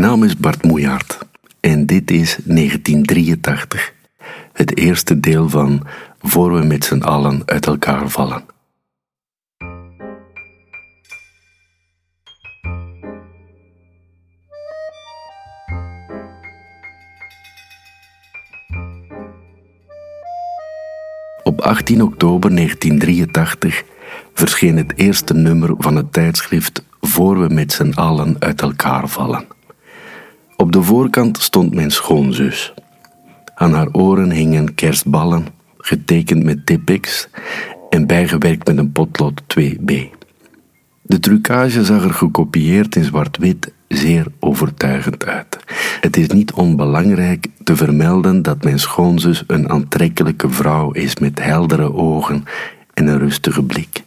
Mijn naam is Bart Moejaert en dit is 1983, het eerste deel van Voor we met z'n allen uit elkaar vallen. Op 18 oktober 1983 verscheen het eerste nummer van het tijdschrift Voor we met z'n allen uit elkaar vallen. Op de voorkant stond mijn schoonzus. Aan haar oren hingen kerstballen, getekend met Tipex en bijgewerkt met een potlood 2B. De trucage zag er gekopieerd in zwart-wit zeer overtuigend uit. Het is niet onbelangrijk te vermelden dat mijn schoonzus een aantrekkelijke vrouw is met heldere ogen en een rustige blik.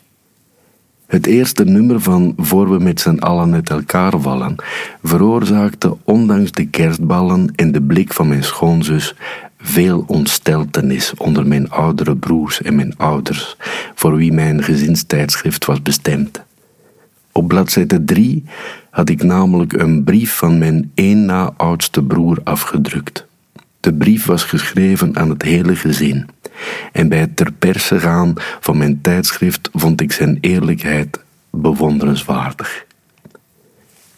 Het eerste nummer van Voor we met z'n allen uit elkaar vallen veroorzaakte, ondanks de kerstballen en de blik van mijn schoonzus, veel ontsteltenis onder mijn oudere broers en mijn ouders, voor wie mijn gezinstijdschrift was bestemd. Op bladzijde 3 had ik namelijk een brief van mijn één na oudste broer afgedrukt. De brief was geschreven aan het hele gezin. En bij het ter perse gaan van mijn tijdschrift vond ik zijn eerlijkheid bewonderenswaardig.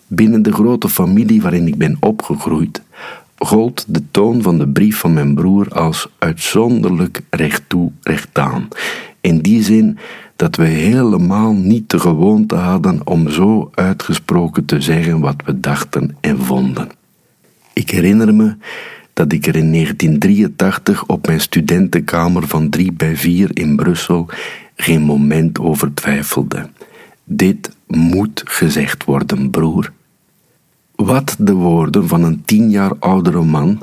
Binnen de grote familie waarin ik ben opgegroeid, gold de toon van de brief van mijn broer als uitzonderlijk recht toe, recht aan. In die zin dat we helemaal niet de gewoonte hadden om zo uitgesproken te zeggen wat we dachten en vonden. Ik herinner me dat ik er in 1983 op mijn studentenkamer van 3 bij 4 in Brussel geen moment over twijfelde. Dit moet gezegd worden, broer. Wat de woorden van een tien jaar oudere man,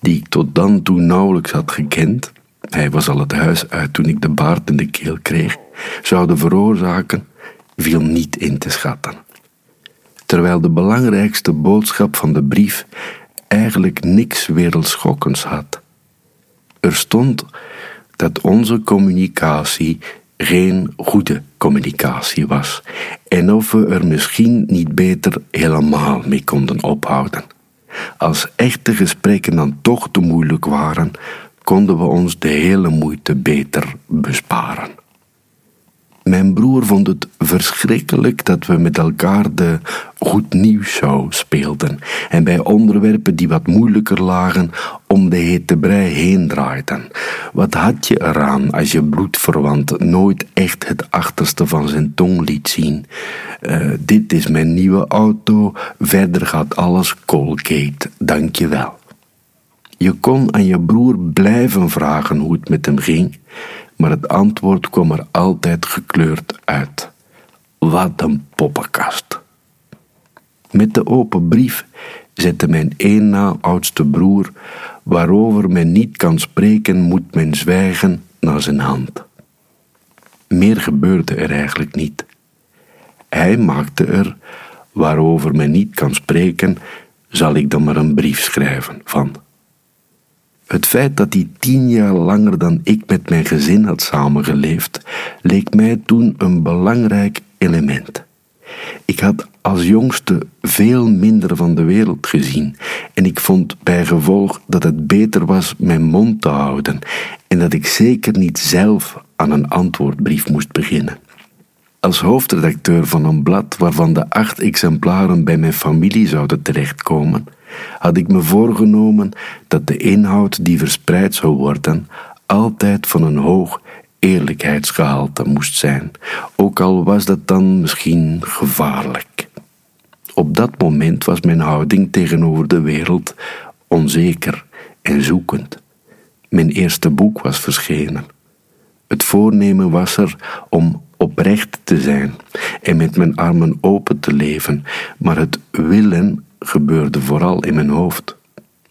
die ik tot dan toe nauwelijks had gekend, hij was al het huis uit toen ik de baard in de keel kreeg, zouden veroorzaken, viel niet in te schatten. Terwijl de belangrijkste boodschap van de brief eigenlijk niks wereldschokkends had. Er stond dat onze communicatie geen goede communicatie was en of we er misschien niet beter helemaal mee konden ophouden. Als echte gesprekken dan toch te moeilijk waren, konden we ons de hele moeite beter besparen. Mijn broer vond het verschrikkelijk dat we met elkaar de goed nieuws show speelden en bij onderwerpen die wat moeilijker lagen om de hete brei heen draaiden. Wat had je eraan als je bloedverwant nooit echt het achterste van zijn tong liet zien? Uh, dit is mijn nieuwe auto, verder gaat alles Colgate, dank je wel. Je kon aan je broer blijven vragen hoe het met hem ging maar het antwoord kwam er altijd gekleurd uit. Wat een poppenkast. Met de open brief zette mijn één na oudste broer, waarover men niet kan spreken, moet men zwijgen, naar zijn hand. Meer gebeurde er eigenlijk niet. Hij maakte er, waarover men niet kan spreken, zal ik dan maar een brief schrijven van. Het feit dat hij tien jaar langer dan ik met mijn gezin had samengeleefd, leek mij toen een belangrijk element. Ik had als jongste veel minder van de wereld gezien en ik vond bij gevolg dat het beter was mijn mond te houden en dat ik zeker niet zelf aan een antwoordbrief moest beginnen. Als hoofdredacteur van een blad waarvan de acht exemplaren bij mijn familie zouden terechtkomen, had ik me voorgenomen dat de inhoud die verspreid zou worden altijd van een hoog eerlijkheidsgehalte moest zijn, ook al was dat dan misschien gevaarlijk. Op dat moment was mijn houding tegenover de wereld onzeker en zoekend. Mijn eerste boek was verschenen. Het voornemen was er om oprecht te zijn en met mijn armen open te leven, maar het willen gebeurde vooral in mijn hoofd.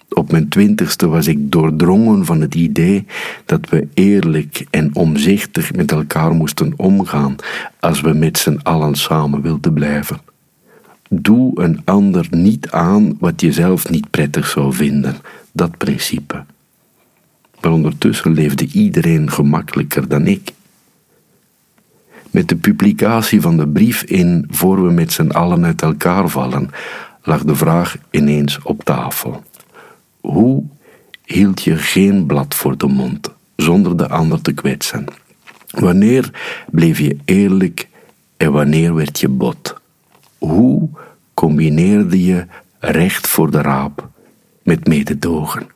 Op mijn twintigste was ik doordrongen van het idee dat we eerlijk en omzichtig met elkaar moesten omgaan als we met z'n allen samen wilden blijven. Doe een ander niet aan wat je zelf niet prettig zou vinden, dat principe. Maar ondertussen leefde iedereen gemakkelijker dan ik. Met de publicatie van de brief in Voor we met z'n allen uit elkaar vallen, lag de vraag ineens op tafel. Hoe hield je geen blad voor de mond zonder de ander te kwetsen? Wanneer bleef je eerlijk en wanneer werd je bot? Hoe combineerde je recht voor de raap met mededogen?